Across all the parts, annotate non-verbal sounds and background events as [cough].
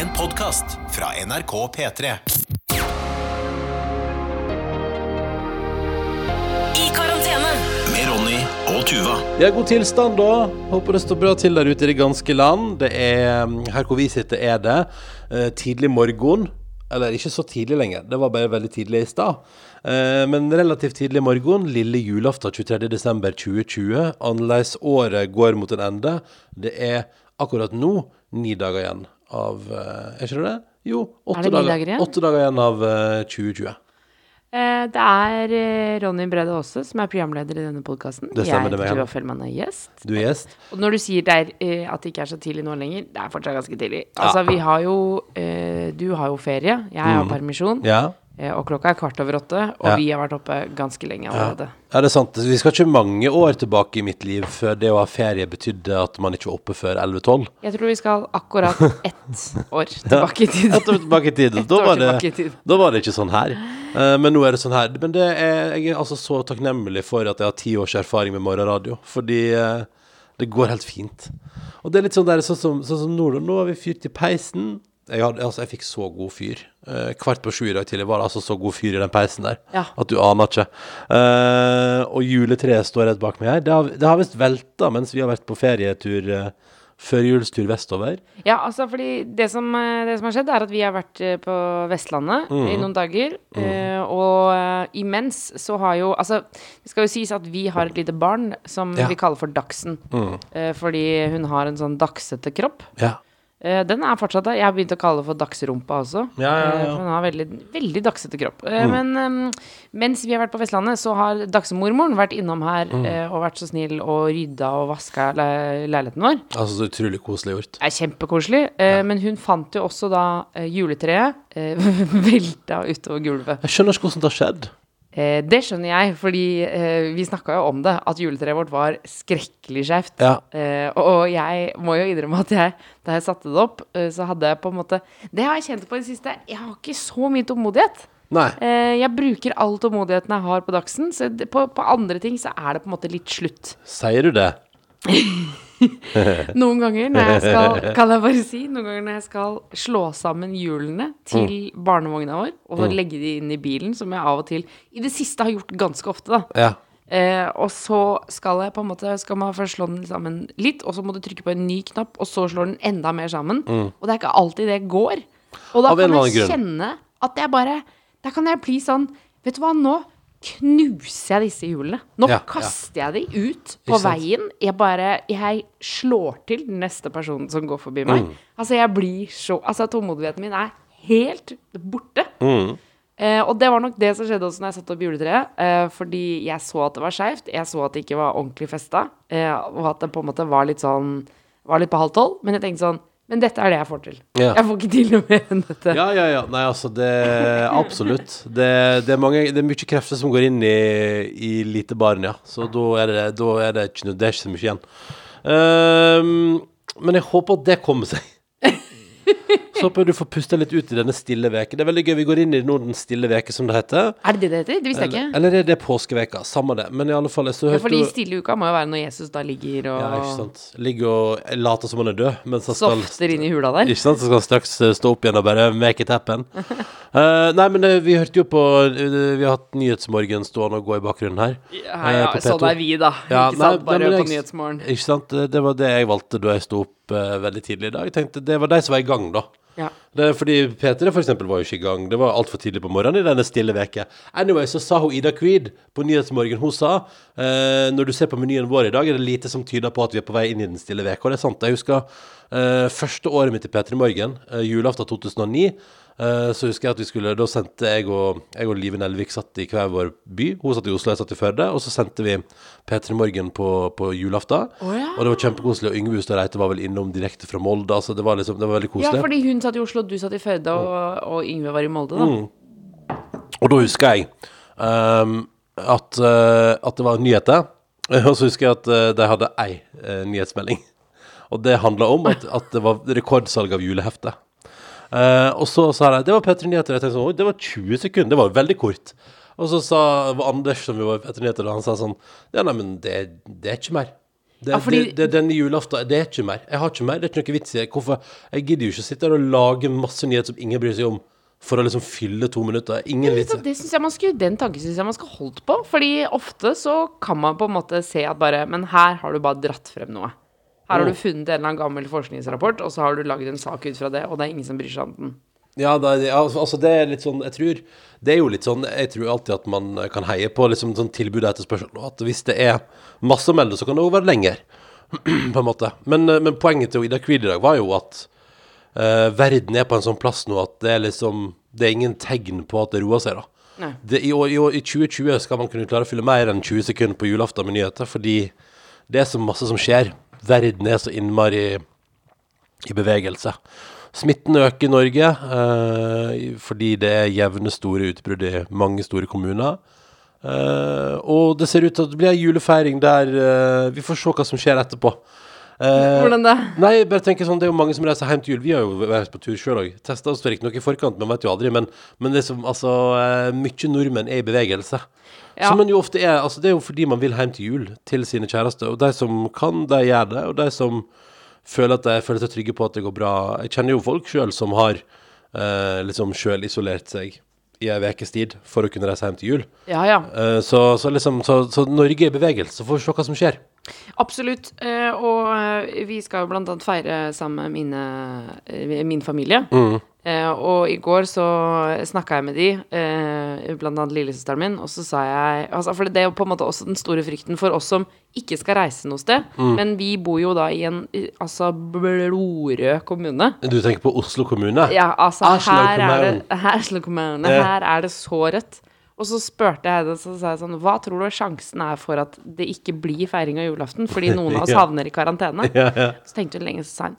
En podkast fra NRK P3. I karantene. Med Ronny og Tuva. Det er god tilstand, da. Håper det står bra til der ute i det ganske land. Det er, mm, Her hvor vi sitter, er det eh, tidlig morgen. Eller ikke så tidlig lenger, det var bare veldig tidlig i stad. Eh, men relativt tidlig morgen, lille julaften 23.12.2020. Annerledesåret går mot en ende. Det er akkurat nå ni dager igjen av eh, Er ikke det det? Jo, åtte, det dager, dager igjen? åtte dager igjen av eh, 2020. Eh, Det er eh, Ronny Brede Aase som er programleder i denne podkasten. Jeg han. Tuva Fellmann er gjest. Du er gjest. Og når du sier der, eh, at det ikke er så tidlig nå lenger, det er fortsatt ganske tidlig. Altså, vi har jo eh, Du har jo ferie, jeg har permisjon, Mm. Ja. Eh, og klokka er kvart over åtte, og Ja. vi har vært oppe ganske lenge allerede. Ja, det er sant. Vi skal ikke mange år tilbake i mitt liv før det å ha ferie betydde at man ikke var oppe før 11-12. Jeg tror vi skal akkurat [laughs] ett år tilbake i tid. [laughs] Ett år tilbake i tid. Da var, det, tid. da var det ikke sånn her. Eh, men nå er det sånn her. Men det er, jeg er altså så takknemlig for at jeg har ti års erfaring med morgenradio. Fordi eh, det går helt fint. Og det er litt sånn der, sånn som, sånn som nå. Nå har vi fyrt i peisen. Jeg, hadde, altså, jeg fikk så god fyr. Eh, kvart på sju i dag tidlig var det altså så god fyr i den peisen der Ja. at du aner ikke. Eh, og juletreet står rett bak meg her. Det har, det har visst velta mens vi har vært på ferietur, uh, førjulstur vestover. Ja, altså fordi det som, eh, det som har skjedd er at vi har vært eh, på Vestlandet Mm. i noen dager, eh, og eh, imens så har jo, altså, det skal jo sies at vi har et lite barn som Ja. vi kaller for Dagsen, eh, fordi hun har en sånn dagsete kropp. Ja. Eh, den er fortsatt der. Jeg har begynt å kalle det for dagsrumpa også. Ja, ja, ja. Eh, for den har veldig, veldig dagsete kropp. Mm. Men um, mens vi har vært på Vestlandet, så har dagsmormoren vært innom her eh, og vært så snill og rydda og vaska le leiligheten vår. Altså så utrolig koselig gjort. Er kjempekoselig. Eh, Men hun fant jo også da eh, juletreet uh, [laughs] velta utover gulvet. Jeg skjønner ikke hvordan det har skjedd. Eh, det skjønner jeg, fordi eh, vi snakka jo om det, at juletreet vårt var skrekkelig skjevt. Ja. Eh, og jeg må jo innrømme at jeg, da jeg satte det opp, eh, så hadde jeg på en måte Det har jeg kjent på i det siste. Jeg har ikke så mye tålmodighet. Eh, jeg bruker all tålmodigheten jeg har på dagsen, så det, på, på andre ting så er det på en måte litt slutt. Sier du det? [laughs] [laughs] Noen ganger når jeg skal Kan jeg bare si Noen ganger når jeg skal slå sammen hjulene til barnevogna vår, og mm. legge de inn i bilen, som jeg av og til i det siste har gjort ganske ofte, da. Ja. Eh, og så skal jeg på en måte Skal man først slå den sammen litt, og så må du trykke på en ny knapp, og så slår den enda mer sammen. Og det er ikke alltid det går. Og da kan jeg grunn. kjenne at jeg bare Da kan jeg bli sånn Vet du hva, nå knuser jeg disse hjulene. Nå Ja, ja. kaster jeg de ut på veien. Jeg bare Jeg slår til den neste personen som går forbi meg. Mm. Altså, jeg blir så Altså, tålmodigheten min er helt borte. Mm. Eh, og det var nok det som skjedde også når jeg satte opp juletreet. Eh, fordi jeg så at det var skeivt. Jeg så at det ikke var ordentlig festa. Eh, og at det på en måte var litt sånn Var litt på halv tolv. Men jeg tenkte sånn Men dette er det jeg får til. Ja. Jeg får ikke til noe mer enn dette. Ja, ja, ja. Nei, altså, det Absolutt. Det, det, er mange, det er mye krefter som går inn i, i lite barn, ja. Så da er det, da er det, ikke, det er ikke så mye igjen. Um, men jeg håper at det kommer seg. Så håper jeg du får puste litt ut i denne stille veke. Det er veldig gøy. Vi går inn i den stille veke, som det heter. Er det det det heter? Det visste jeg ikke. eller er det påskeveka? Samme det. Men i alle fall så Ja, fordi du- stille uka må jo være når Jesus da ligger og Ja, ikke sant. Ligger og later som han er død, mens han skal softer inn i hula der. Ikke sant? Så skal han straks eh, stå opp igjen og bare make it happen. uh, [laughs] nei, men eh, vi hørte jo på Vi har hatt Nyhetsmorgen stående og gå i bakgrunnen her. Ja, ja, sånn er vi, da. Ja, ikke sant? Bare nei, jeg, på Nyhetsmorgen. Ikke sant? Det det var det jeg valgte da jeg sto opp eh, veldig tidlig i dag. Jeg tenkte Det var de som var i gang, da. Ja. Det fordi P3 for eksempel var jo ikke i gang. Det var altfor tidlig på morgenen i denne stille veke. Anyway, så sa hun Ida Creed på Nyhetsmorgen Hun sa uh, når du ser på menyen vår i dag, er det lite som tyder på at vi er på vei inn i den stille veka. Og det er sant. Jeg husker uh, første året mitt i P3 Morgen, julaften 2009. eh, så husker jeg at vi skulle Da sendte jeg og, jeg og Live Nelvik satt i hver vår by. Hun satt i Oslo, jeg satt i Førde. Og så sendte vi P3 Morgen på, på julaften. Oh, ja. Og det var kjempekoselig. Og Yngve Hustad Reite var vel innom direkte fra Molde. Altså det var liksom Det var veldig ja, fordi hun satt i Oslo, du satt i Førde, og, og Yngve var i Molde, da. Mm. Og da husker jeg um, at, eh, at det var nyheter. [laughs] Og så husker jeg at eh, de hadde ei nyhetsmelding. Og det handla om at, at det var rekordsalg av julehefte. Eh, og så sa de Det var P3 Nyheter. Jeg tenkte sånn, det var 20 sekunder. Det var veldig kort. Og så sa var Anders, som vi var i P3 Nyheter, og han sa sånn Ja, nei, men det, det er ikke mer. Det, Ja, fordi- det, det, denne julaften, det er ikke mer. Jeg har ikke mer. Det er ikke noe vits i. Hvorfor? Jeg gidder jo ikke å sitte her og lage masse nyheter som ingen bryr seg om, for å liksom fylle to minutter. Ingen vits. Det synes jeg man skulle, Den tanken syns jeg man skal holdt på. Fordi ofte så kan man på en måte se at bare Men her har du bare dratt frem noe. Her har du funnet en eller annen gammel forskningsrapport, og så har du lagd en sak ut fra det, og det er ingen som bryr seg om den. Ja, det, er- altså det er litt sånn Jeg tror Det er jo litt sånn Jeg tror alltid at man kan heie på liksom sånn tilbud og etterspørsel. Og at hvis det er masse å melde, så kan det jo være lenger. [clears throat] på en måte. Men, eh, men poenget til Ida Creed i dag var jo at uh, verden er på en sånn plass nå at det er liksom Det er ingen tegn på at det roer seg, da. Det, i, år, i, år, I 2020 skal man kunne klare å fylle mer enn 20 sekunder på julaften med nyheter, fordi det er så masse som skjer. Verden er så innmari i bevegelse. Smitten øker i Norge eh, fordi det er jevne store utbrudd i mange store kommuner. Eh, og det ser ut til at det blir en julefeiring der eh, Vi får se hva som skjer etterpå. Eh, Hvordan det? Nei, bare tenker sånn, det er jo mange som reiser hjem til jul. Vi har jo vært på tur sjøl òg. Testa oss riktignok i forkant, men vet jo aldri. Men, men det som, altså, eh, mye nordmenn er i bevegelse. Ja. Som man jo ofte er. altså Det er jo fordi man vil hjem til jul til sine kjæreste. Og de som kan, de gjør det. Og de som føler at de føler seg trygge på at det går bra Jeg kjenner jo folk sjøl som har eh, liksom sjøl isolert seg i ei ukes tid for å kunne reise hjem til jul. Ja, ja. Eh, så, så liksom så, så Norge er i bevegelse, så får vi se hva som skjer. Absolutt. eh, og eh, vi skal jo blant annet feire sammen med mine, eh, min familie. Eh, og i går så snakka jeg med de, eh, blant annet lillesøsteren min, og så sa jeg altså, For det er jo på en måte også den store frykten for oss som ikke skal reise noe sted. Men vi bor jo da i en altså blodrød kommune. Du tenker på Oslo kommune? Ja, altså her er det her, kommune, her er det så rødt. Og så spurte jeg henne, så sa jeg sånn Hva tror du sjansen er for at det ikke blir feiring av julaften? Fordi noen av oss [laughs] havner i karantene. Ja, ja. Så tenkte hun lenge, så sa hun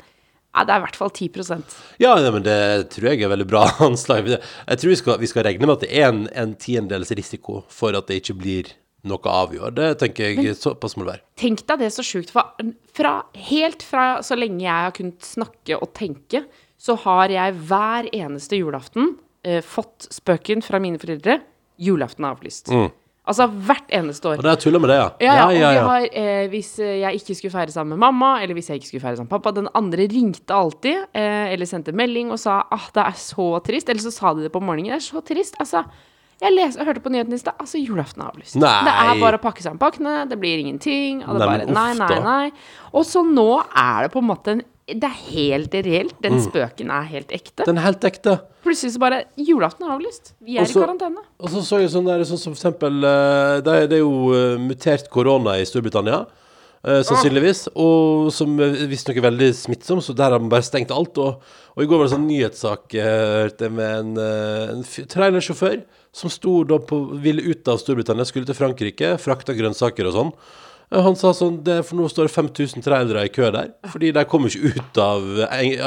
Ja, det er i hvert fall 10 Ja, nei, men det tror jeg er veldig bra [laughs] anslag. Jeg tror vi skal, vi skal regne med at det er en, en tiendedels risiko for at det ikke blir noe av i år. Det tenker jeg såpass må det være. Tenk deg det så sjukt. Fra, helt fra så lenge jeg har kunnet snakke og tenke, så har jeg hver eneste julaften eh, fått spøken fra mine foreldre. Julaften er avlyst. Altså hvert eneste år. Og det er tulla med det, ja. Ja, ja, ja, vi ja. har, eh, hvis eh, jeg ikke skulle feire sammen med mamma, eller hvis jeg ikke skulle feire sammen med pappa Den andre ringte alltid, eh, eller sendte melding og sa ah, det er så trist. Eller så sa de det på morgenen. Det er så trist. Altså, jeg, les, jeg hørte på nyheten i stad. Altså, julaften er avlyst. Nei. Det er bare å pakke sammen pakkene. Det blir ingenting. Og det Nei, bare Nei, nei, nei. Og så nå er det på en måte en Det er helt reelt. Den Mm. spøken er helt ekte. Den er helt ekte. Plutselig så bare Julaften er avlyst. Vi er Også, i karantene. Og så så jeg sånn der, sånn som for eksempel eh, Det er, det er jo eh, mutert korona i Storbritannia. eh, sannsynligvis. Og som visstnok er veldig smittsom, så der har man bare stengt alt. Og, og i går var det sånn nyhetssak eh, hørte jeg med en, en trailersjåfør som sto da på, ville ut av Storbritannia, skulle til Frankrike, frakta grønnsaker og sånn. Han sa sånn det, For nå står det 5000 trailere i kø der. Fordi de kommer ikke ut av,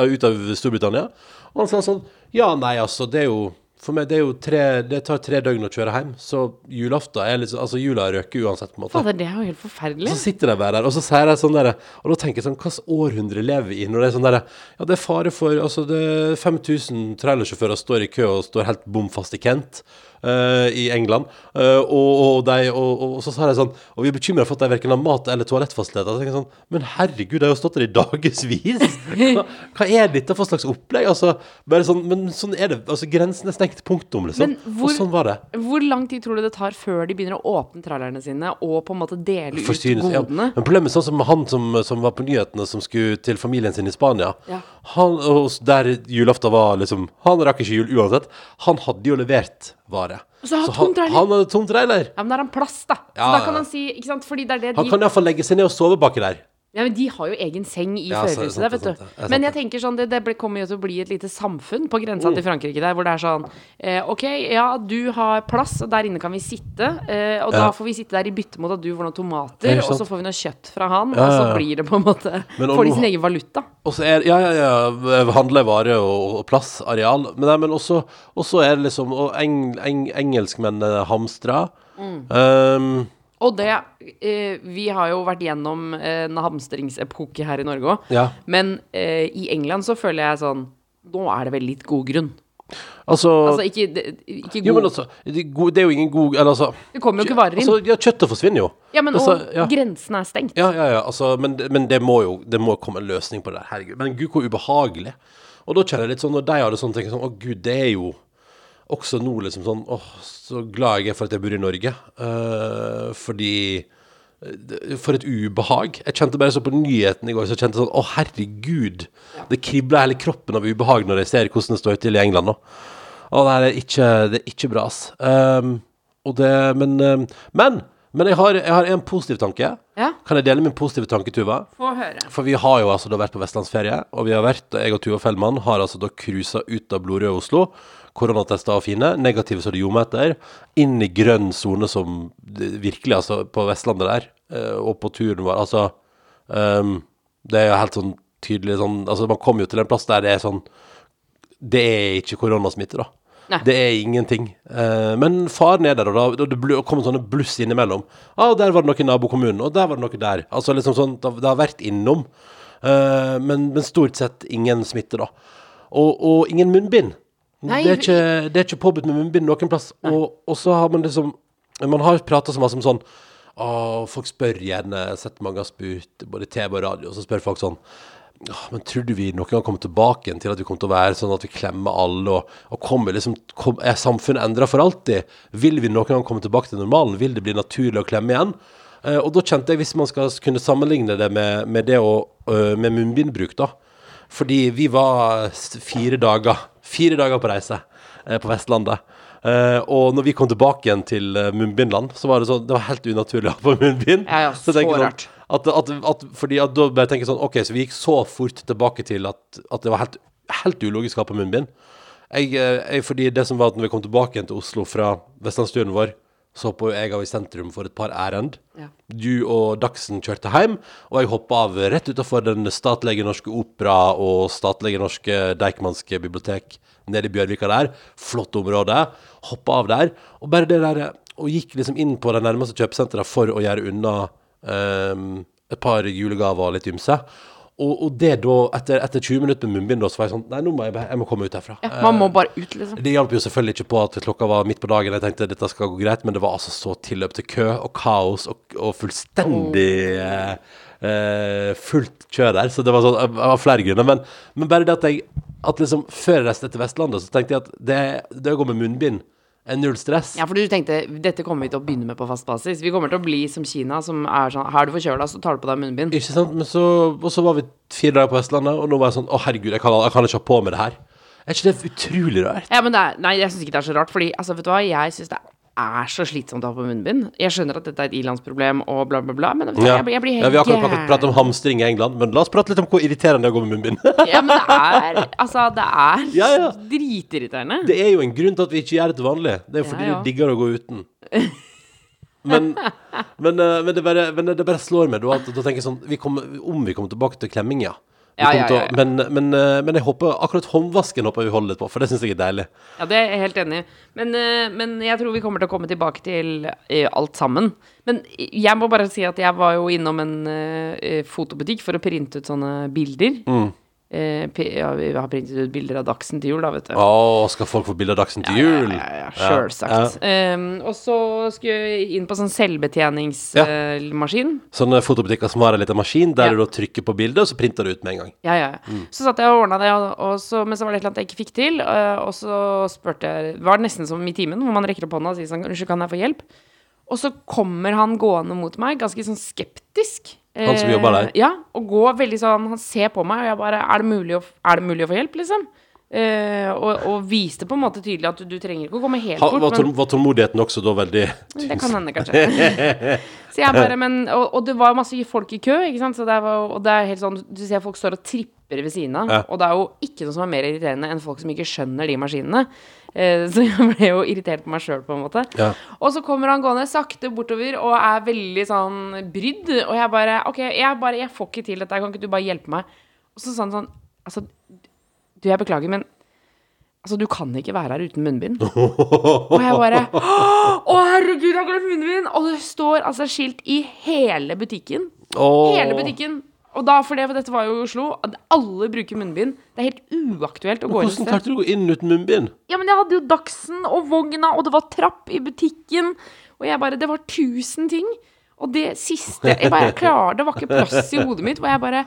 ut av Storbritannia. Og han sa sånn Ja, nei, altså, det er jo For meg, det er jo tre Det tar tre døgn å kjøre hjem. Så julaften er liksom Altså, jula røker uansett, på en måte. Fader, det er jo helt forferdelig. Så sitter de bare der, og så sier de sånn der Og da tenker jeg sånn Hvilket århundre lever vi i? Når det er sånn der Ja, det er fare for Altså, det er 5000 trailersjåfører står i kø og står helt bom fast i Kent. Eh, I England. Uh, og, og, de, og, og, så sa de sånn Og vi er bekymra for at de verken har mat eller toalettfasiliteter. Så sånn Men herregud, de har jo stått der i dagevis! Hva, hva er dette for slags opplegg? Altså, bare sånn Men sånn er det. Altså, grensen er stengt. Punktum, liksom. Hvor- Og sånn var det. Hvor lang tid tror du det tar før de begynner å åpne trallerne sine og på en måte dele ut godene? ja. Men problemet er sånn som han som, som var på nyhetene, som skulle til familien sin i Spania. Ja. Han, der julaften var liksom Han rakk ikke jul uansett. Han hadde jo levert vare. Så han har han, tom trailer? han hadde tom trailer. Ja, men da har han plass, da. Så Ja, da ja. kan han si Ikke sant, fordi det er det Han de kan iallfall legge seg ned og sove baki der. Ja, men de har jo egen seng i Ja, førerhuset der, vet du. er Men jeg tenker sånn, det, det kommer jo til å bli et lite samfunn på grensa Mm. til Frankrike der, hvor det er sånn eh, OK, ja, du har plass, og der inne kan vi sitte. Eh, og da får vi sitte der i bytte mot at du får noen tomater, og så får vi noe kjøtt fra han, Ja, og så ja, ja. blir det på en måte Får de sin egen valuta. Og så er Ja, ja, ja. Handle varer og, og plass, areal. Men, nei, men også, også er det liksom Og eng, eng, engelskmennene hamstrer. Mm. Um, Og det eh, Vi har jo vært gjennom eh, en hamstringsepoke her i Norge òg. Ja. Men eh, i England så føler jeg sånn Nå er det vel litt god grunn. Altså, Altså ikke, det- ikke god Jo, men altså, det, det er jo ingen god Eller altså Det kommer jo ikke varer inn. Altså, ja, kjøttet forsvinner jo. ja, men altså, og ja. grensen er stengt. Ja, ja, ja, altså, men, men det må jo Det må komme en løsning på det herregud. Men gud, hvor ubehagelig. Og da kjenner jeg litt sånn, når de har det sånn, tenker jeg sånn, å gud, det er jo også nå liksom sånn, åh, så glad jeg er for at jeg bor i Norge. Uh, fordi eh, For et ubehag. Jeg kjente bare så på nyheten i går, så kjente jeg sånn, å herregud. Det kribler hele kroppen av ubehag når jeg ser hvordan det står til i England nå. Å, det er ikke, det er ikke bra, ass. Um, og det, men, um, men, men jeg har, jeg har en positiv tanke. Ja. Kan jeg dele min positive tanke, Tuva? Få høre. For vi har jo altså da vært på vestlandsferie, og vi har vært, jeg og Tuva Fellmann har altså da cruisa ut av blodrøde Oslo. Koronatester og fine, negative så det ljomer etter. Inn i grønn sone som virkelig, altså, på Vestlandet der. eh, Og på turen vår, altså um, Det er jo helt sånn tydelig sånn Altså, man kommer jo til en plass der det er sånn Det er ikke koronasmitte, da. Nei. Det er ingenting. Uh, men faren er der, og da, og det kommer sånne bluss innimellom. Ah, der var det noe i nabokommunen, og der var det noe der. Altså liksom sånn, det, det har vært innom. uh, men, men stort sett ingen smitte, da. Og, og ingen munnbind. Nei, det, er ikke, det er ikke påbudt med munnbind noen plass. Og, og så har man liksom Man har prata så mye om sånn Å, folk spør gjerne, sett mange har spurt, både TV og radio, og så spør folk sånn men tror du vi noen gang kommer tilbake til at vi kommer til å være sånn at vi klemmer alle, og, og kommer liksom, kom, er samfunnet endra for alltid? Vil vi noen gang komme tilbake til normalen? Vil det bli naturlig å klemme igjen? Eh, og da kjente jeg, hvis man skal kunne sammenligne det med, med det å, øh, med munnbindbruk, da. Fordi vi var fire dager, fire dager på reise eh, på Vestlandet. Eh, og når vi kom tilbake igjen til eh, munnbindland, så var det sånn, det var helt unaturlig å ha på munnbind. Ja, ja, [laughs] Så jeg tenker så sånn, rart. At, at, at, fordi at da bare tenker jeg sånn, ok, så vi gikk så fort tilbake til at, at det var helt, helt ulogisk å ha på munnbind. Jeg, eh, jeg, fordi det som var at når vi kom tilbake igjen til Oslo fra Vestlandsturen vår, så hoppa jeg av i sentrum for et par ærend. Ja. Du og Dagsen kjørte hjem, og jeg hoppa av rett utafor den statlige norske opera og statlige norske Deichmanske bibliotek nede i Bjørvika der. Flott område. Hoppa av der. Og bare det der Og gikk liksom inn på det nærmeste kjøpesenteret for å gjøre unna um, et par julegaver og litt ymse. Og, og det da, etter, etter 20 minutter med munnbind, da, så var jeg sånn Nei, nå må jeg, jeg må komme ut herfra. Ja, man må bare ut, liksom. Det hjalp jo selvfølgelig ikke på at klokka var midt på dagen. Jeg tenkte dette skal gå greit, men det var altså så tilløp til kø og kaos og, og fullstendig oh. eh, fullt kjør der. Så det var sånn var flere grunner. Men, men bare det at jeg At liksom før jeg reiste til Vestlandet, så tenkte jeg at det, det å gå med munnbind null stress. Ja, for du tenkte dette kommer vi til å begynne med på fast basis. Vi kommer til å bli som Kina, som er sånn Har du forkjøla, så tar du på deg munnbind. Ikke sant? Men så, og så var vi fire dager på Vestlandet, og nå var jeg sånn Å, herregud, jeg kan, jeg kan ikke ha på meg det her. Er ikke det utrolig rart? Ja, men det er, Nei, jeg syns ikke det er så rart. Fordi altså, vet du hva, jeg syns det er så slitsomt å ha på munnbind. Jeg skjønner at dette er et ilandsproblem og bla, bla, bla, men jeg, jeg, jeg, blir- helt ja, vi har akkurat pratet, pratet om hamstring i England, men la oss prate litt om hvor irriterende det er å gå med munnbind. [laughs] Ja, men det er Altså, det er [laughs] Ja, ja. dritirriterende. Det er jo en grunn til at vi ikke gjør det til vanlig. Det er jo fordi Ja, ja. vi digger å gå uten. Men, [laughs] men, eh, men, det bare, men det bare slår meg da at da tenker jeg sånn vi kommer, Om vi kommer tilbake til klemming, ja. Ja, ja, å- ja, ja. Men, men, eh, men jeg håper akkurat håndvasken håper vi holder litt på, for det syns jeg er deilig. Ja, det er jeg helt enig i. Men, eh, men jeg tror vi kommer til å komme tilbake til eh, alt sammen. Men jeg må bare si at jeg var jo innom en fotobutikk for å printe ut sånne bilder. Mm. Eh, ja, vi har printet ut bilder av Dagsen til jul, da, vet du. Å, skal folk få bilde av Dagsen til jul? Ja, ja, ja, Sjølsagt. Um, og så skulle jeg inn på sånn selvbetjeningsmaskin. Sånne fotobutikker som har en liten maskin der Ja. du da trykker på bildet, og så printer du ut med en gang. Ja, ja. ja. Så satt jeg og ordna det, og, og så, men så var det et eller annet jeg ikke fikk til. øh, og så spurte jeg Var Det nesten som i timen, hvor man rekker opp hånda og sier sånn Unnskyld, kan jeg få hjelp? Og så kommer han gående mot meg, ganske sånn skeptisk. Han som jobber der? Eh, Ja, og går veldig sånn Han ser på meg, og jeg bare Er det mulig å, er det mulig å få hjelp, liksom? Eh, og, og viste på en måte tydelig at du, du trenger ikke å komme helt Ha, bort. var, men- var tålmodigheten også da veldig det kan hende, kanskje. [laughs] så jeg bare, men, og, og det var masse folk i kø, ikke sant? Så det var, og det er helt sånn, du ser folk står og tripper ved siden av, Ja. og det er jo ikke noe som er mer irriterende enn folk som ikke skjønner de maskinene. Eh, [laughs] så jeg ble jo irritert på meg sjøl, på en måte. Ja. Og så kommer han gående sakte bortover og er veldig sånn brydd, og jeg bare OK, jeg bare, jeg får ikke til dette, kan ikke du bare hjelpe meg? Og så sa han sånn Altså, du, jeg beklager, men Altså, du kan ikke være her uten munnbind. Og jeg bare [laughs] Å, herregud, jeg har glemt munnbind! Og det står altså skilt i hele butikken. Hele butikken. Og da, for det, for dette var jo i Oslo, at alle bruker munnbind. Det er helt uaktuelt å gå inn et Hvordan sted. klarte du å gå inn uten munnbind? Ja, men jeg hadde jo Dagsen og vogna, og det var trapp i butikken. Og jeg bare Det var tusen ting. Og det siste Jeg bare klarer Det var ikke plass i hodet mitt. Og jeg bare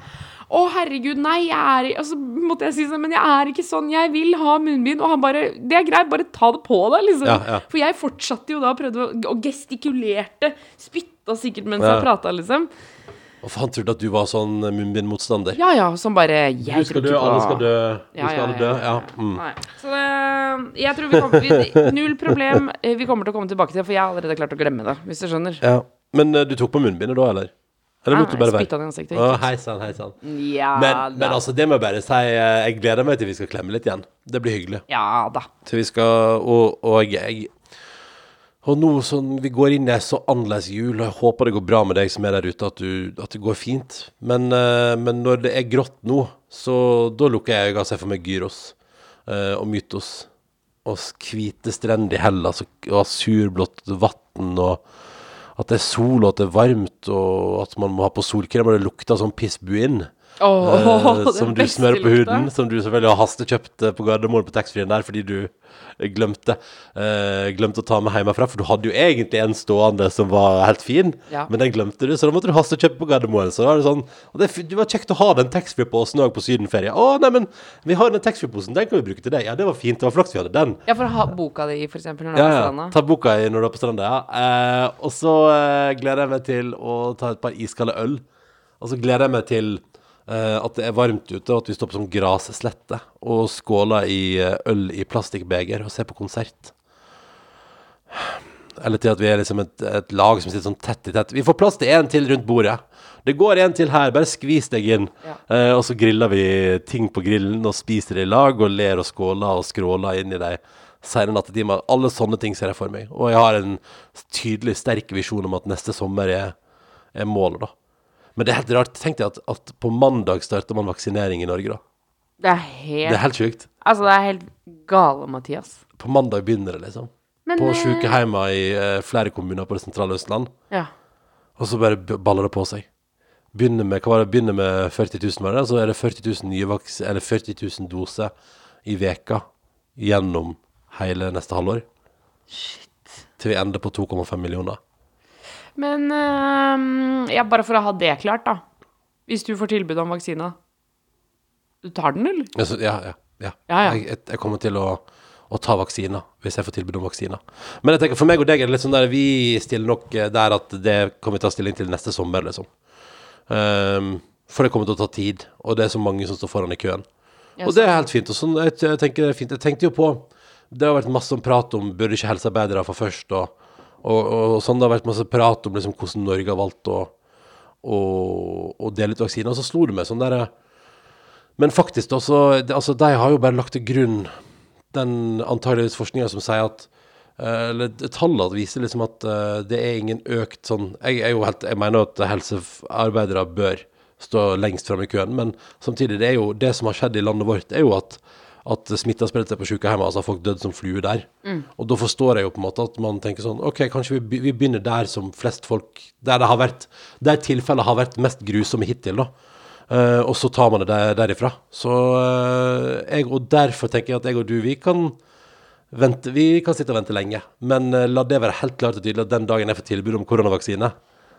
Å, herregud, nei, jeg er Og så måtte jeg si sånn Men jeg er ikke sånn. Jeg vil ha munnbind. Og han bare Det er greit, bare ta det på deg, liksom. Ja, ja. For jeg fortsatte jo da prøvde å Og gestikulerte. Spytta sikkert mens Ja. jeg prata, liksom. Og for han trodde at du var sånn munnbindmotstander. Ja ja, som bare Du Jeg skal tror dø, på alle skal dø. Du Ja, skal alle dø. ja. Mm. Nei. Så det, jeg tror vi kommer vi, Null problem. Eh, Vi kommer til å komme tilbake til det, for jeg har allerede klart å glemme det. Hvis du skjønner. Ja. Men eh, du tok på munnbindet da, eller? Eller lot du bare være? spytta den i ansiktet. Å, hei sann, hei sann. Ja Men, men altså, det må jeg bare si. eh, Jeg gleder meg til vi skal klemme litt igjen. Det blir hyggelig. Ja da. Til vi skal Og, og jeg Og nå sånn vi går inn i ei så annerledes jul, og jeg håper det går bra med deg som er der ute, at, du, at det går fint. Men, eh, men når det er grått nå, så da lukker jeg øynene og ser for meg Gyros eh, og Mytos. Og hvite strender i Hellas og, surblått vann og at det er sol og at det er varmt og at man må ha på solkrem og det lukter sånn pissbuin. Åh, Eh, som du smører på lukta. huden, som du selvfølgelig har hastekjøpt eh, på Gardermoen på taxfree-en der fordi du eh, glemte eh, Glemte å ta med hjemmefra. For du hadde jo egentlig en stående som var helt fin, Ja. men den glemte du, så da måtte du hastekjøpe på Gardermoen. Så da det sånn det, det var kjekt å ha den taxfree-posen òg på sydenferie. Å, nei, men vi har den taxfree-posen, den kan vi bruke til deg. Ja, det var fint, det var flaks vi hadde den. Ja, for å ha boka di, for eksempel, når du Ja, er på stranda. ja. Ta boka di når du er på stranda, ja. Eh, og så eh, gleder jeg meg til å ta et par iskalde øl. Og så gleder jeg meg til at det er varmt ute, og at vi står på sånn grasslette og skåler i eh, øl i plastikkbeger og ser på konsert. Eller til at vi er liksom et, et lag som sitter sånn tett i tett. Vi får plass til en til rundt bordet. Det går en til her, bare skvis deg inn. Ja. Eh, og så griller vi ting på grillen og spiser det i lag og ler og skåler og skråler inn i de sene nattetimer. Alle sånne ting ser jeg for meg. Og jeg har en tydelig, sterk visjon om at neste sommer er, er målet, da. Men det er helt rart. Tenk deg at, at på mandag starter man vaksinering i Norge, da. Det er Det helt er helt sjukt. Altså, det er helt gale, Mathias. På mandag begynner det, liksom. Men På eh, sykehjemmer i uh, flere kommuner på det sentrale Østland. Ja. Og så bare baller det på seg. Begynner med, hva var det, begynner med 40 000, var det? Så er det 40 000 nye vaks eller 40 000 doser i veka gjennom hele neste halvår. Shit. Til vi ender på 2,5 millioner. Men eh, ja, bare for å ha det klart, da. Hvis du får tilbud om vaksina, du tar den, eller? Altså, ja, ja, ja. Ja, ja. Jeg, jeg, kommer til å, å ta vaksina hvis jeg får tilbud om vaksina. Men jeg tenker, for meg og deg er det litt sånn der vi stiller nok eh, der at det kommer vi ta stilling til neste sommer, liksom. Um, for det kommer til å ta tid, og det er så mange som står foran i køen. Og det er helt fint. Og sånn, jeg, jeg tenker det er fint. Jeg tenkte jo på Det har vært masse om prat om burde ikke helsearbeidere få først, og, og, og sånn. Det har vært masse prat om liksom, hvordan Norge har valgt å, å, å dele ut vaksiner. Og så slo det meg sånn derre Men faktisk, da, så det, Altså, de har jo bare lagt til grunn den antageligvis forskninga som sier at eh, eller tallene viser liksom at eh, det er ingen økt sånn Jeg, er jo helt, jeg mener at helsearbeidere bør stå lengst framme i køen, men samtidig, det er jo det som har skjedd i landet vårt, er jo at at smitta spredte seg på sykehjemmet, altså folk døde som fluer der. Og da forstår jeg jo på en måte at man tenker sånn OK, kanskje vi, vi begynner der som flest folk Der det har vært Der tilfellet har vært mest grusomme hittil, da. Uh, og så tar man det der, derifra. Så uh, jeg, og derfor tenker jeg at jeg og du, vi kan vente, vi kan sitte og vente lenge. Men uh, la det være helt klart og tydelig at den dagen jeg får tilbud om koronavaksine,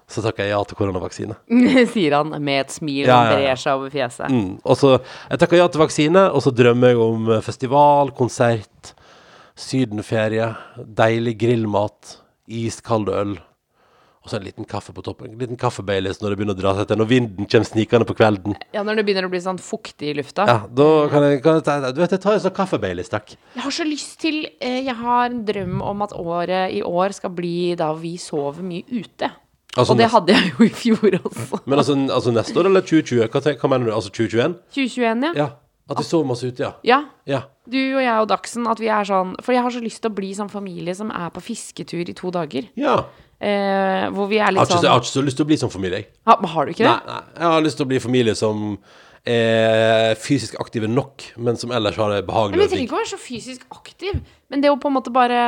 så takker jeg ja til koronavaksine. [laughs] Sier han med et smil Ja, ja, ja. brer seg over fjeset. Mm. Og så Jeg takker ja til vaksine, og så drømmer jeg om festival, konsert, sydenferie, deilig grillmat, iskald øl. Og så en liten kaffe på toppen. En liten kaffe-Baileys når det begynner å dra seg til. Når vinden kommer snikende på kvelden. Ja, når det begynner å bli sånn fuktig i lufta. Ja, da kan jeg, kan jeg ta Du vet, jeg tar en sånn kaffe-Baileys, takk. Jeg har så lyst til eh, Jeg har en drøm om at året i år skal bli da vi sover mye ute. Altså, og det hadde jeg jo i fjor også. [laughs] Men altså, altså neste år eller 2020? Hva, hva mener du? Altså 2021? 2021, ja. Ja. At vi sover masse ute, ja. Ja. Ja. Du og jeg og Dagsen, at vi er sånn For jeg har så lyst til å bli sånn familie som er på fisketur i to dager. ja. Eh, hvor vi er litt sånn jeg har ikke så lyst til å bli sånn familie, jeg. ha, Har du ikke det? Nei, nei. Jeg har lyst til å bli familie som er fysisk aktive nok, men som ellers har det Men behagelig jeg trenger ikke å være så fysisk aktiv. Men det å på en måte bare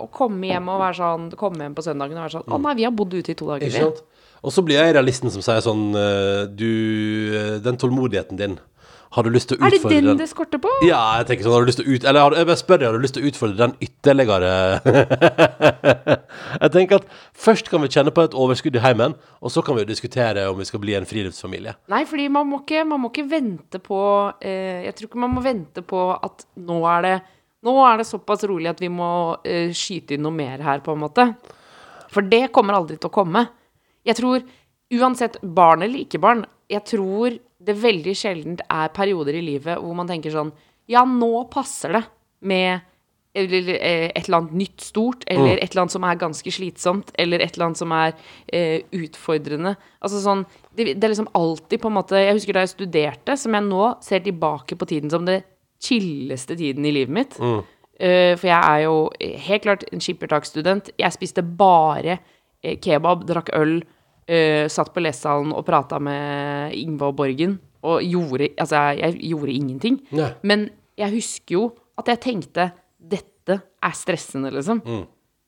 å komme hjem og være sånn Komme hjem på søndagen og være sånn Å nei, vi har bodd ute i to dager, Ikke sant? Og så blir jeg realisten som sier sånn eh, Du, eh, den tålmodigheten din, har du lyst til å utfordre Er det den den? det skorter på? Ja, jeg tenker sånn, har du lyst til å ut... Eller jeg bare spør deg, har du lyst til å utfordre den ytterligere? [laughs] jeg tenker at først kan vi kjenne på et overskudd i heimen, og så kan vi jo diskutere om vi skal bli en friluftsfamilie. Nei, fordi man må ikke, man må ikke vente på eh, Jeg tror ikke man må vente på at nå er det Nå er det såpass rolig at vi må eh, skyte inn noe mer her, på en måte. For det kommer aldri til å komme. Jeg tror, uansett barn eller ikke barn, jeg tror det veldig sjeldent er perioder i livet hvor man tenker sånn Ja, nå passer det med eller eh, et eller annet nytt stort, eller et eller annet som er ganske slitsomt, eller et eller annet som er eh, utfordrende. Altså sånn det, det er liksom alltid på en måte Jeg husker da jeg studerte, som jeg nå ser tilbake på tiden som det chilleste tiden i livet mitt. Eh, for jeg er jo helt klart en skippertaksstudent. Jeg spiste bare eh, kebab, drakk øl, eh, satt på lesesalen og prata med Ingvar Borgen. Og gjorde Altså, jeg, jeg gjorde ingenting. Nei. Men jeg husker jo at jeg tenkte dette er stressende, liksom.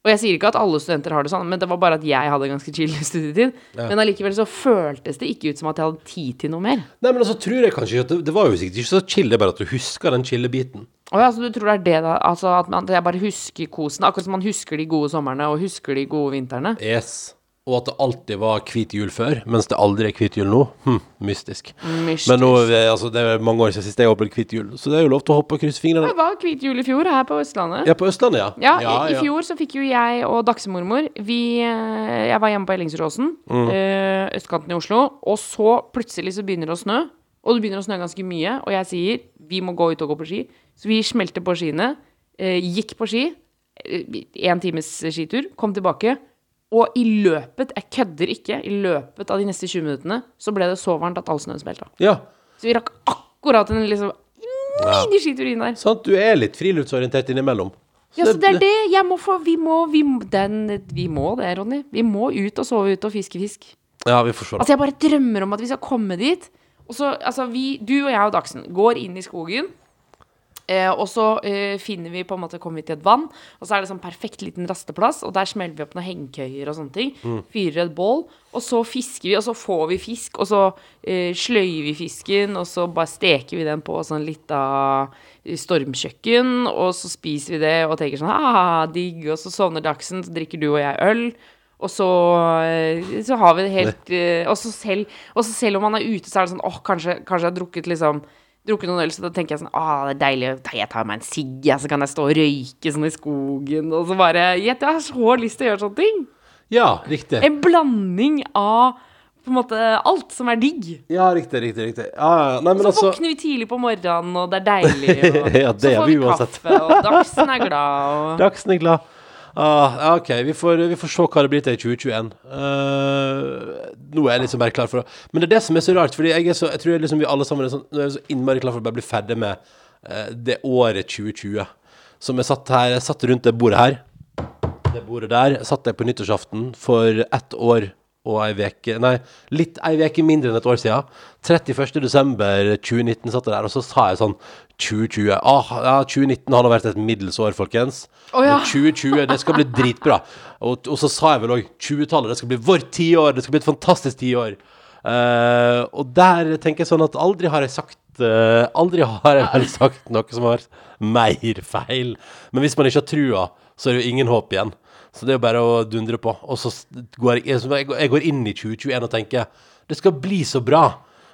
Og jeg sier ikke at alle studenter har det sånn, men det var bare at jeg hadde ganske chill [laughs] studietid. Men allikevel så føltes det ikke ut som at jeg hadde tid til noe mer. Nei, men altså tror jeg kanskje at det, det var jo sikkert ikke så chill, det er bare at du husker den chille-biten. Å ja, så du tror det er det, da? Altså at, man, at jeg bare husker kosen? Akkurat som man husker de gode somrene og husker de gode vintrene? Yes. Og at det alltid var hvit jul før, mens det aldri er hvit jul nå. Hm, mystisk. Mystisk. Men nå, eh, altså, det er mange år siden sist jeg har opplevd hvit jul, så det er jo lov til å hoppe og krysse fingrene. Det var hvit jul i fjor her på Østlandet. Ja, på Østlandet, ja. Ja, i, i fjor så fikk jo jeg og dagsemormor Vi eh, Jeg var hjemme på Ellingsråsen, mm. østkanten i Oslo, og så plutselig så begynner det å snø. Og det begynner å snø ganske mye, og jeg sier vi må gå ut og gå på ski. Så vi smelte på skiene, eh, gikk på ski, én times skitur, kom tilbake. Og i løpet, jeg kødder ikke, i løpet av de neste 20 minuttene så ble det så varmt at all snøen smelta. Ja, Så vi rakk akkurat en liksom mini skitur inn der. sant. Du er litt friluftsorientert innimellom. Ja, så det er det jeg må få Vi må, vi, må- den, vi må det, Ronny. Vi må ut og sove ute og fiske fisk. Ja, vi forstår. Altså, jeg bare drømmer om at vi skal komme dit. Og så, altså, vi, du og jeg og Dagsen går inn i skogen. Eh, og så eh, finner vi på en måte, kommer vi til et vann, og så er det sånn perfekt liten rasteplass. Og der smeller vi opp noen hengekøyer og sånne ting. Fyrer et bål. Og så fisker vi, og så får vi fisk. Og så eh, sløyer vi fisken, og så bare steker vi den på sånn lita av stormkjøkken. Og så spiser vi det og tenker sånn ah, digg. Og så sovner Dagsen, så drikker du og jeg øl. Og så, eh, så har vi det helt eh, Og så selv, og så selv om man er ute, så er det sånn åh, kanskje, kanskje jeg har drukket liksom Drukket noen øl, så da tenker jeg sånn Å, det er deilig. Jeg tar meg en sigg, så kan jeg stå og røyke sånn i skogen. Og så bare Jeg har så lyst til å gjøre sånne ting. Ja, riktig. En blanding av på en måte alt som er digg. Ja, riktig, riktig. riktig. Ja. Nei, men Så altså våkner vi tidlig på morgenen, og det er deilig. Og [laughs] Ja, det så får vi vi kaffe, og Dagsen er glad. Og... Dagsen er glad. Ah, OK, vi får, vi får se hva det blir til i 2021. Uh, nå er jeg liksom bare klar for å Men det er det som er så rart, Fordi jeg, så, jeg tror liksom vi alle sammen er, sånn, er så innmari klar for å bare bli ferdig med uh, det året 2020. Som jeg satt her Jeg satt rundt det bordet her. Det bordet der satt jeg på nyttårsaften for ett år og ei veke Nei, litt ei veke mindre enn et år siden. 31. desember 2019 satt jeg der, og så sa jeg sånn 2020 ah, ja, 2019 har nå vært et middels år, folkens. Oh, ja. Men 2020, det skal bli dritbra. Og, og så sa jeg vel òg 20-tallet, det skal bli vårt tiår. Det skal bli et fantastisk tiår. Uh, og der tenker jeg sånn at aldri har jeg sagt uh, Aldri har jeg vel sagt noe som har vært mer feil. Men hvis man ikke har trua, så er det jo ingen håp igjen. Så det er jo bare å dundre på. Og så går jeg, jeg jeg går inn i 2021 og tenker det skal bli så bra.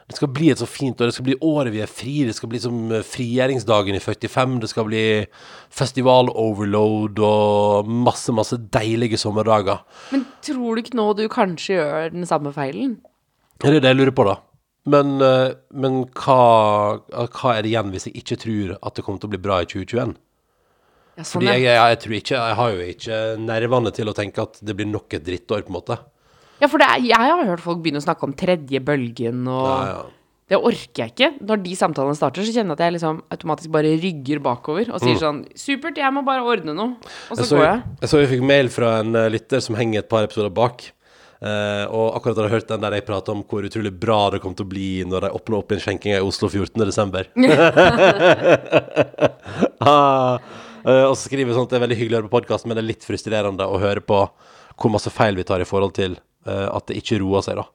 Det skal bli et så fint år. Det skal bli året vi er fri. Det skal bli som eh, frigjøringsdagen i 45. Det skal bli festival-overload og masse, masse deilige sommerdager. Men tror du ikke nå du kanskje gjør den samme feilen? Det er det jeg lurer på, da. Men, eh, men hva, hva er det igjen hvis jeg ikke tror at det kommer til å bli bra i 2021? Ja, sånn, Fordi jeg, jeg, jeg tror ikke Jeg har jo ikke nervene til å tenke at det blir nok et drittår, på en måte. Ja, for det er, jeg har hørt folk begynne å snakke om tredje bølgen, og Ja, ja. det orker jeg ikke. Når de samtalene starter, så kjenner jeg at jeg liksom automatisk bare rygger bakover og sier sånn Supert, jeg må bare ordne noe. Og så Mm. Jeg så, går jeg. jeg så vi fikk mail fra en eh, lytter som henger et par episoder bak. Uh, og akkurat hadde jeg hørt den der jeg prata om hvor utrolig bra det kom til å bli når de åpna opp igjen skjenkinga i Oslo 14. desember. [laughs] [laughs] ah, uh, og så skriver sånn at det er veldig hyggelig å høre på podkasten, men det er litt frustrerende å høre på hvor masse feil vi tar i forhold til at det ikke roer seg, da.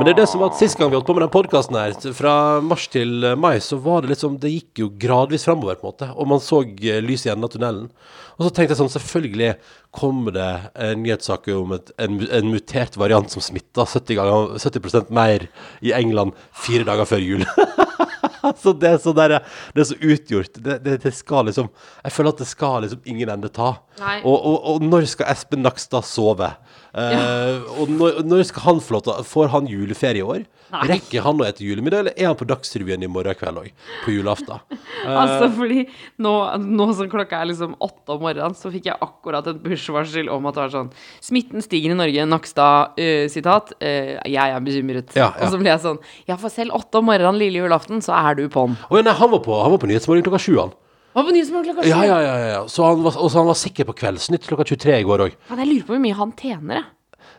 Men det er det som at sist gang vi holdt på med den podkasten her, fra mars til eh, mai, så var det liksom Det gikk jo gradvis framover, på en måte. Og man så eh, lys i enden av tunnelen. Og så tenkte jeg sånn, selvfølgelig kommer det en nyhetssak om et, en, en mutert variant som smitta 70, ganger, 70 mer i England fire dager før jul. [laughs] [laughs] så det er så der, det er så utgjort. Det, det, det skal liksom Jeg føler at det skal liksom ingen ende ta. Og, og, og når skal Espen Nakstad sove? Eh, [laughs] og når, når skal han få Får han juleferie i år? Nei. Rekker han å ete julemiddag, eller er han på Dagsrevyen i morgen kveld òg? På julaften? [laughs] Altså, fordi nå, nå som klokka er liksom åtte om morgenen, så fikk jeg akkurat et push-varsel om at det var sånn Smitten stiger i Norge. Nakstad, uh, sitat. Uh, jeg er bekymret. Ja, ja. Og så ble jeg sånn Ja, for selv åtte om morgenen lille julaften, så er du på'n. Oh, ja, nei, han var på, han var på Nyhetsmorgen klokka sju, han. Var på Nyhetsmorgen klokka sju? Ja, ja, ja, ja, ja. Så han var, og så han var sikker på Kveldsnytt klokka 23 i går òg. Men jeg lurer på hvor mye han tjener, jeg.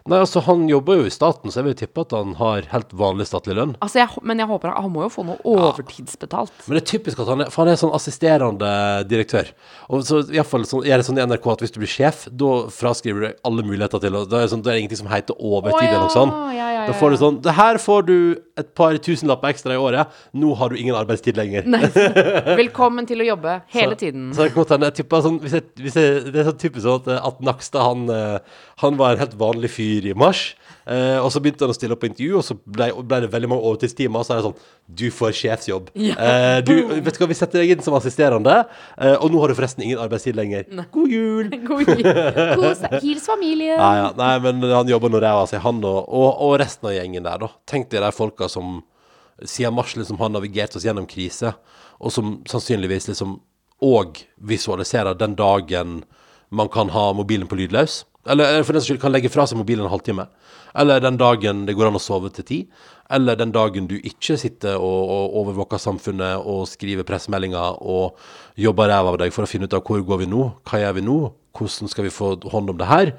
Nei, altså, han jobber jo i staten, så jeg vil tippe at han har helt vanlig statlig lønn. Altså, jeg, men jeg håper han, han må jo få noe overtidsbetalt. Men det er typisk at han er, for han er sånn assisterende direktør. Og så i hvert fall sånn, er det sånn i NRK at hvis du blir sjef, da fraskriver du deg alle muligheter til Da er det, sånn, det er ingenting som heter overtid eller noe sånt. ja, ja, ja, Da får du sånn Det her får du et par tusenlapper ekstra i året. Nå har du ingen arbeidstid lenger. [laughs] Velkommen til å jobbe hele Så- tiden. Så kan jeg tipper sånn, hvis jeg, hvis jeg, Det er sånn typisk sånn at, at Nakstad han, eh, han var en helt vanlig fyr i mars. Eh, og så begynte han å stille opp på intervju, og så ble, ble det veldig mange overtidstimer. Og så er det sånn Du får sjefsjobb. [laughs] Ja. Eh, du, vet du hva, vi setter deg inn som assisterende, eh, og nå har du forresten ingen arbeidstid lenger. [laughs] God jul! God jul. Kos deg. Hils familien. Nei, ja, nei, men han jobber nå ræva si, han og, og, og resten av gjengen der, da. Tenk deg de folka som siden mars liksom har navigert oss gjennom krise, og som sannsynligvis liksom òg visualiserer den dagen man kan ha mobilen på lydløs. Eller for den saks skyld kan legge fra seg mobilen en halvtime. Eller den dagen det går an å sove til ti. Eller den dagen du ikke sitter og, og overvåker samfunnet og skriver pressemeldinger og jobber ræva av deg for å finne ut av hvor går vi nå, hva gjør vi nå, hvordan skal vi få hånd om det her.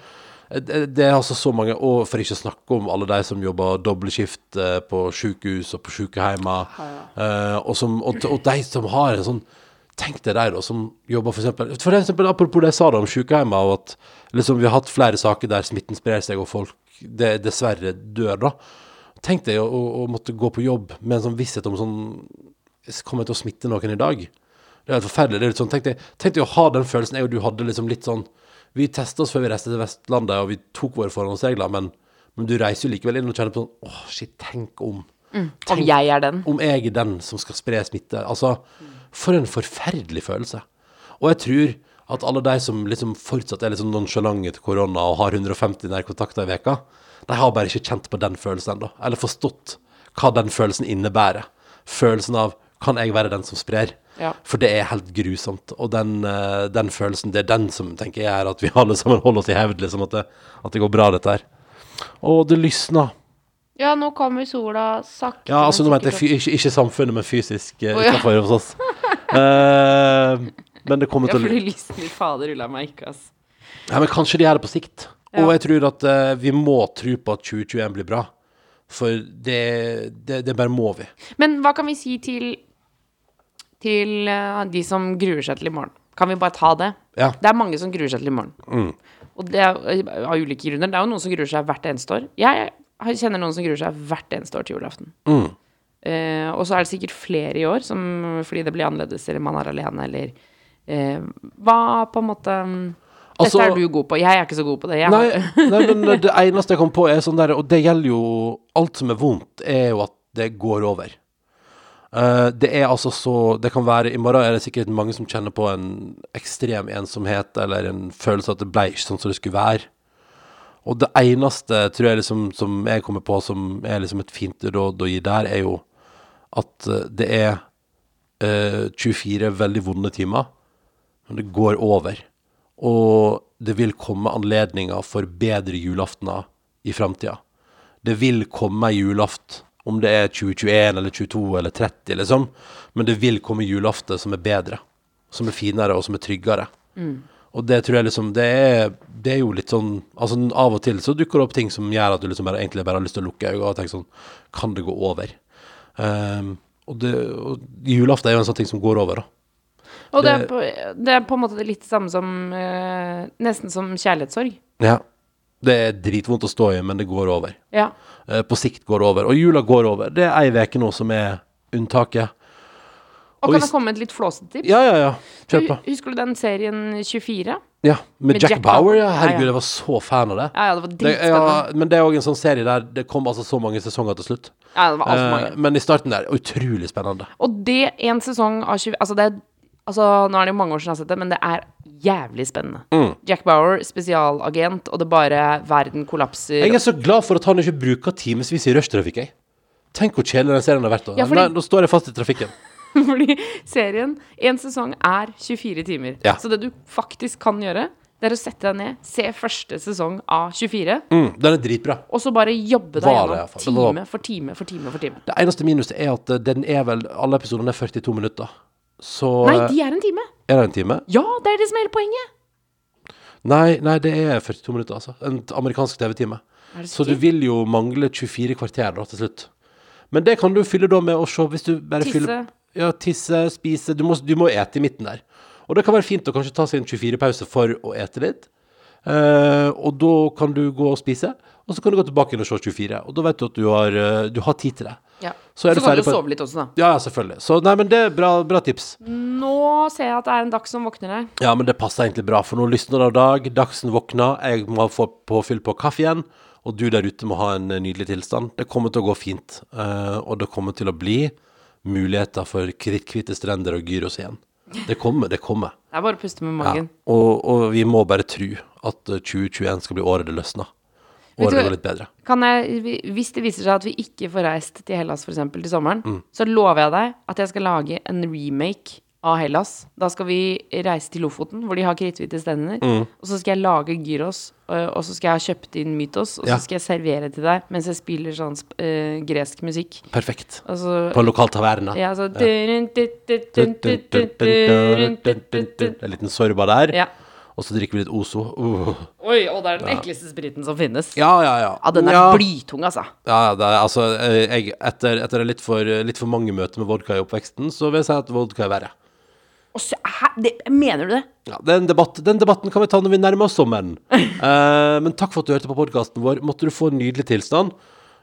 Det er altså så mange, og for ikke å snakke om alle de som jobber dobbeltskift eh, på sykehus og på sykehjemmer, eh, og, som, og, og de som har en sånn Tenk deg de som jobber for eksempel For eksempel apropos det jeg sa da om sykehjemmer, og at liksom vi har hatt flere saker der smitten sprer seg, og folk det, dessverre dør, da. Tenk deg å, å måtte gå på jobb med en sånn visshet om sånn Kommer jeg til å smitte noen i dag? Det er helt forferdelig. Det er litt sånn, tenk, deg, tenk deg å ha den følelsen jeg og du hadde liksom litt sånn Vi testa oss før vi reiste til Vestlandet, og vi tok våre forhåndsregler, men, men du reiser jo likevel inn og kjenner på sånn Åh, shit, tenk om Om jeg er den. om jeg er den som skal spre smitte. Altså, for en forferdelig følelse. Og jeg tror at alle de som liksom fortsatt er litt sånn nonsjalante til korona og har 150 nærkontakter i veka, de har bare ikke kjent på den følelsen ennå. Eller forstått hva den følelsen innebærer. Følelsen av kan jeg være den som sprer? Ja. For det er helt grusomt. Og den, eh, den følelsen, det er den som tenker jeg er at vi alle sammen holder oss i hevd, liksom, at det, at det går bra, dette her. Og det lysner. Ja, nå kommer sola sakte. Ja, altså nå mente jeg ikke, ikke samfunnet, men fysisk uh, oh, ja. utenfor hos oss. uh, [laughs] men det kommer. Ja, til å fordi lysner fader ulla meg ikke, ass. Ja, men kanskje de gjør det på sikt. Og jeg tror at uh, vi må tro på at 2021 blir bra. For det, det, det bare må vi. Men hva kan vi si til til eh, de som gruer seg til i morgen? Kan vi bare ta det? Ja. Det er mange som gruer seg til i morgen. Og det er eh, av ulike grunner. Det er jo noen som gruer seg hvert eneste år. Jeg kjenner noen som gruer seg hvert eneste år til julaften. Eh, og så er det sikkert flere i år, som, fordi det blir annerledes, eller man er alene, eller eh, Hva på en måte Dette Altså- er du god på. Jeg er ikke så god på det. Jeg, Nei, nei, men [laughs] det eneste jeg kom på, er sånn derre Og det gjelder jo Alt som er vondt, er jo at det går over. Eh, det er altså så Det kan være I morgen er det sikkert mange som kjenner på en ekstrem ensomhet, eller en følelse at det ble ikke sånn som det skulle være. Og det eneste, tror jeg, liksom, som jeg kommer på som er liksom et fint råd å gi der, er jo at eh, det er uh, 24 veldig vonde timer, men det går over. Og det vil komme anledninger for bedre julaftener i framtida. Det vil komme ei julaften, om det er 2021 eller 22 eller 30, liksom, men det vil komme julaften som er bedre, som er finere og som er tryggere. Og det tror jeg liksom Det er, det er jo litt sånn Altså Av og til så dukker det opp ting som gjør at du liksom bare, egentlig bare har lyst til å lukke øynene og tenke sånn Kan det gå over? Um, og, det, og julaften er jo en sånn ting som går over, da. og det er, på, det er på en måte litt samme som eh, Nesten som kjærlighetssorg. Ja. Det er dritvondt å stå i, men det går over. Ja. Eh, på sikt går over. Og jula går over. Det er ei uke nå som er unntaket. Og Og kan jeg komme et litt flåsete tips? Ja, ja, ja. Kjør på. Husker du den serien 24? Ja, med, Med Jack, Jack Bauer, ja. Herregud, jeg var så fan av det. Ja, ja, det var dritspennende. ja, men det er òg en sånn serie der det kom altså så mange sesonger til slutt. Ja, det var altfor mange. Eh, men i starten der, utrolig spennende. Og det en sesong av 20... Altså, det Altså, nå er det jo mange år siden jeg har sett det, men det er jævlig spennende. Mm. Jack Bauer, spesialagent, og det bare Verden kollapser. Jeg er så glad for at han ikke bruker timevis i rushtrafikk, jeg. Tenk hvor kjedelig den serien har vært. Ja, fordi- Nei, nå står jeg fast i trafikken. [laughs] Fordi serien, en sesong er 24 timer. Ja. Så det du faktisk kan gjøre, det er å sette deg ned, se første sesong av 24, Mm, den er dritbra. og så bare jobbe deg Var gjennom. Det time for time for time for time. Det eneste minuset er at eh, den er vel Alle episodene er 42 minutter. Så Nei, eh, de er en time! Er det en time? Ja, det er det som er hele poenget! Nei, nei, det er 42 minutter, altså. En amerikansk TV-time. Så du vil jo mangle 24 kvarter da til slutt. Men det kan du fylle da med å se hvis du bare Tisse. fyller Ja, tisse, spise Du må, du må ete i midten der. Og det kan være fint å kanskje ta seg en 24-pause for å ete litt. Uh, og da kan du gå og spise, og så kan du gå tilbake inn og se 24. Og da vet du at du har, uh, du har tid til det. Ja. Så er du kan du sove litt også, da. Ja, ja, selvfølgelig. Så nei, men det er bra, bra tips. Nå ser jeg at det er en Dags som våkner her. Ja, men det passer egentlig bra, for nå lysner det av dag, Dagsen våkner, jeg må få påfyll på kaffe igjen, og du der ute må ha en eh, nydelig tilstand. Det kommer til å gå fint, Uh, og det kommer til å bli muligheter for kritthvite strender og gyros igjen. Det kommer, det kommer. Det er bare å puste med Ja. Og, og vi må bare tro at eh, 2021 skal bli året det løsner. Året går litt bedre. Kan jeg, hvis det viser seg at vi ikke får reist til Hellas eksempel til sommeren, Mm. så lover jeg deg at jeg skal lage en remake av Hellas. Da skal vi reise til Lofoten, hvor de har kritthvite stender. Mm. Og så skal jeg lage gyros, og, så skal jeg ha kjøpt inn Mytos, og Ja. så skal jeg servere til deg mens jeg spiller sånn eh, gresk musikk. Perfekt. Altså, På en lokal taverna. ja, så En liten sorba der, Ja. Og så drikker vi litt Ozo. Uh. Oi, og det er den ekleste spriten som finnes. Ja, ja, ja. Ja, den er Ja. blytung, altså. Ja, det er, altså, eh, jeg, etter, etter litt for, litt for mange møter med vodka i oppveksten, så vil jeg si at vodka er verre. Så? Det, mener du det? Ja, den, debatt, den debatten kan vi ta når vi nærmer oss sommeren. [laughs] Eh, men takk for at du hørte på podkasten vår. Måtte du få en nydelig tilstand.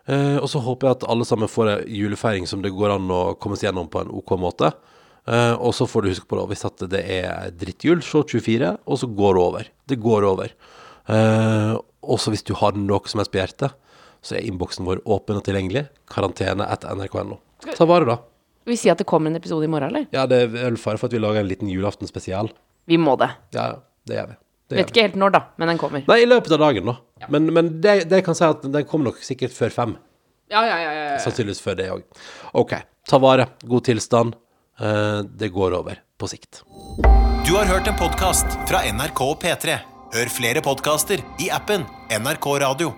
Eh, og så håper jeg at alle sammen får en julefeiring som det går an å komme seg gjennom på en OK måte. Eh, og så får du huske på det, hvis at det er drittjul, så 24, og så går det over. Det går over. Eh, også hvis du har noe som helst på hjertet, så er innboksen vår åpen og tilgjengelig. Karantene etter nrk.no. Ta vare, da. Vi sier at det kommer en episode i morgen, eller? Ja, det er fare for at vi lager en liten julaften spesial. Vi må det. Ja, ja, det gjør vi. Det Vet ikke helt når, da, men den kommer. Nei, i løpet av dagen, da. Men, men det, det kan si at den kommer nok sikkert før fem. Ja, ja, ja, ja. Sannsynligvis før det òg. OK. Ta vare. God tilstand. Eh, det går over på sikt. Du har hørt en podkast fra NRK og P3. Hør flere podkaster i appen NRK Radio.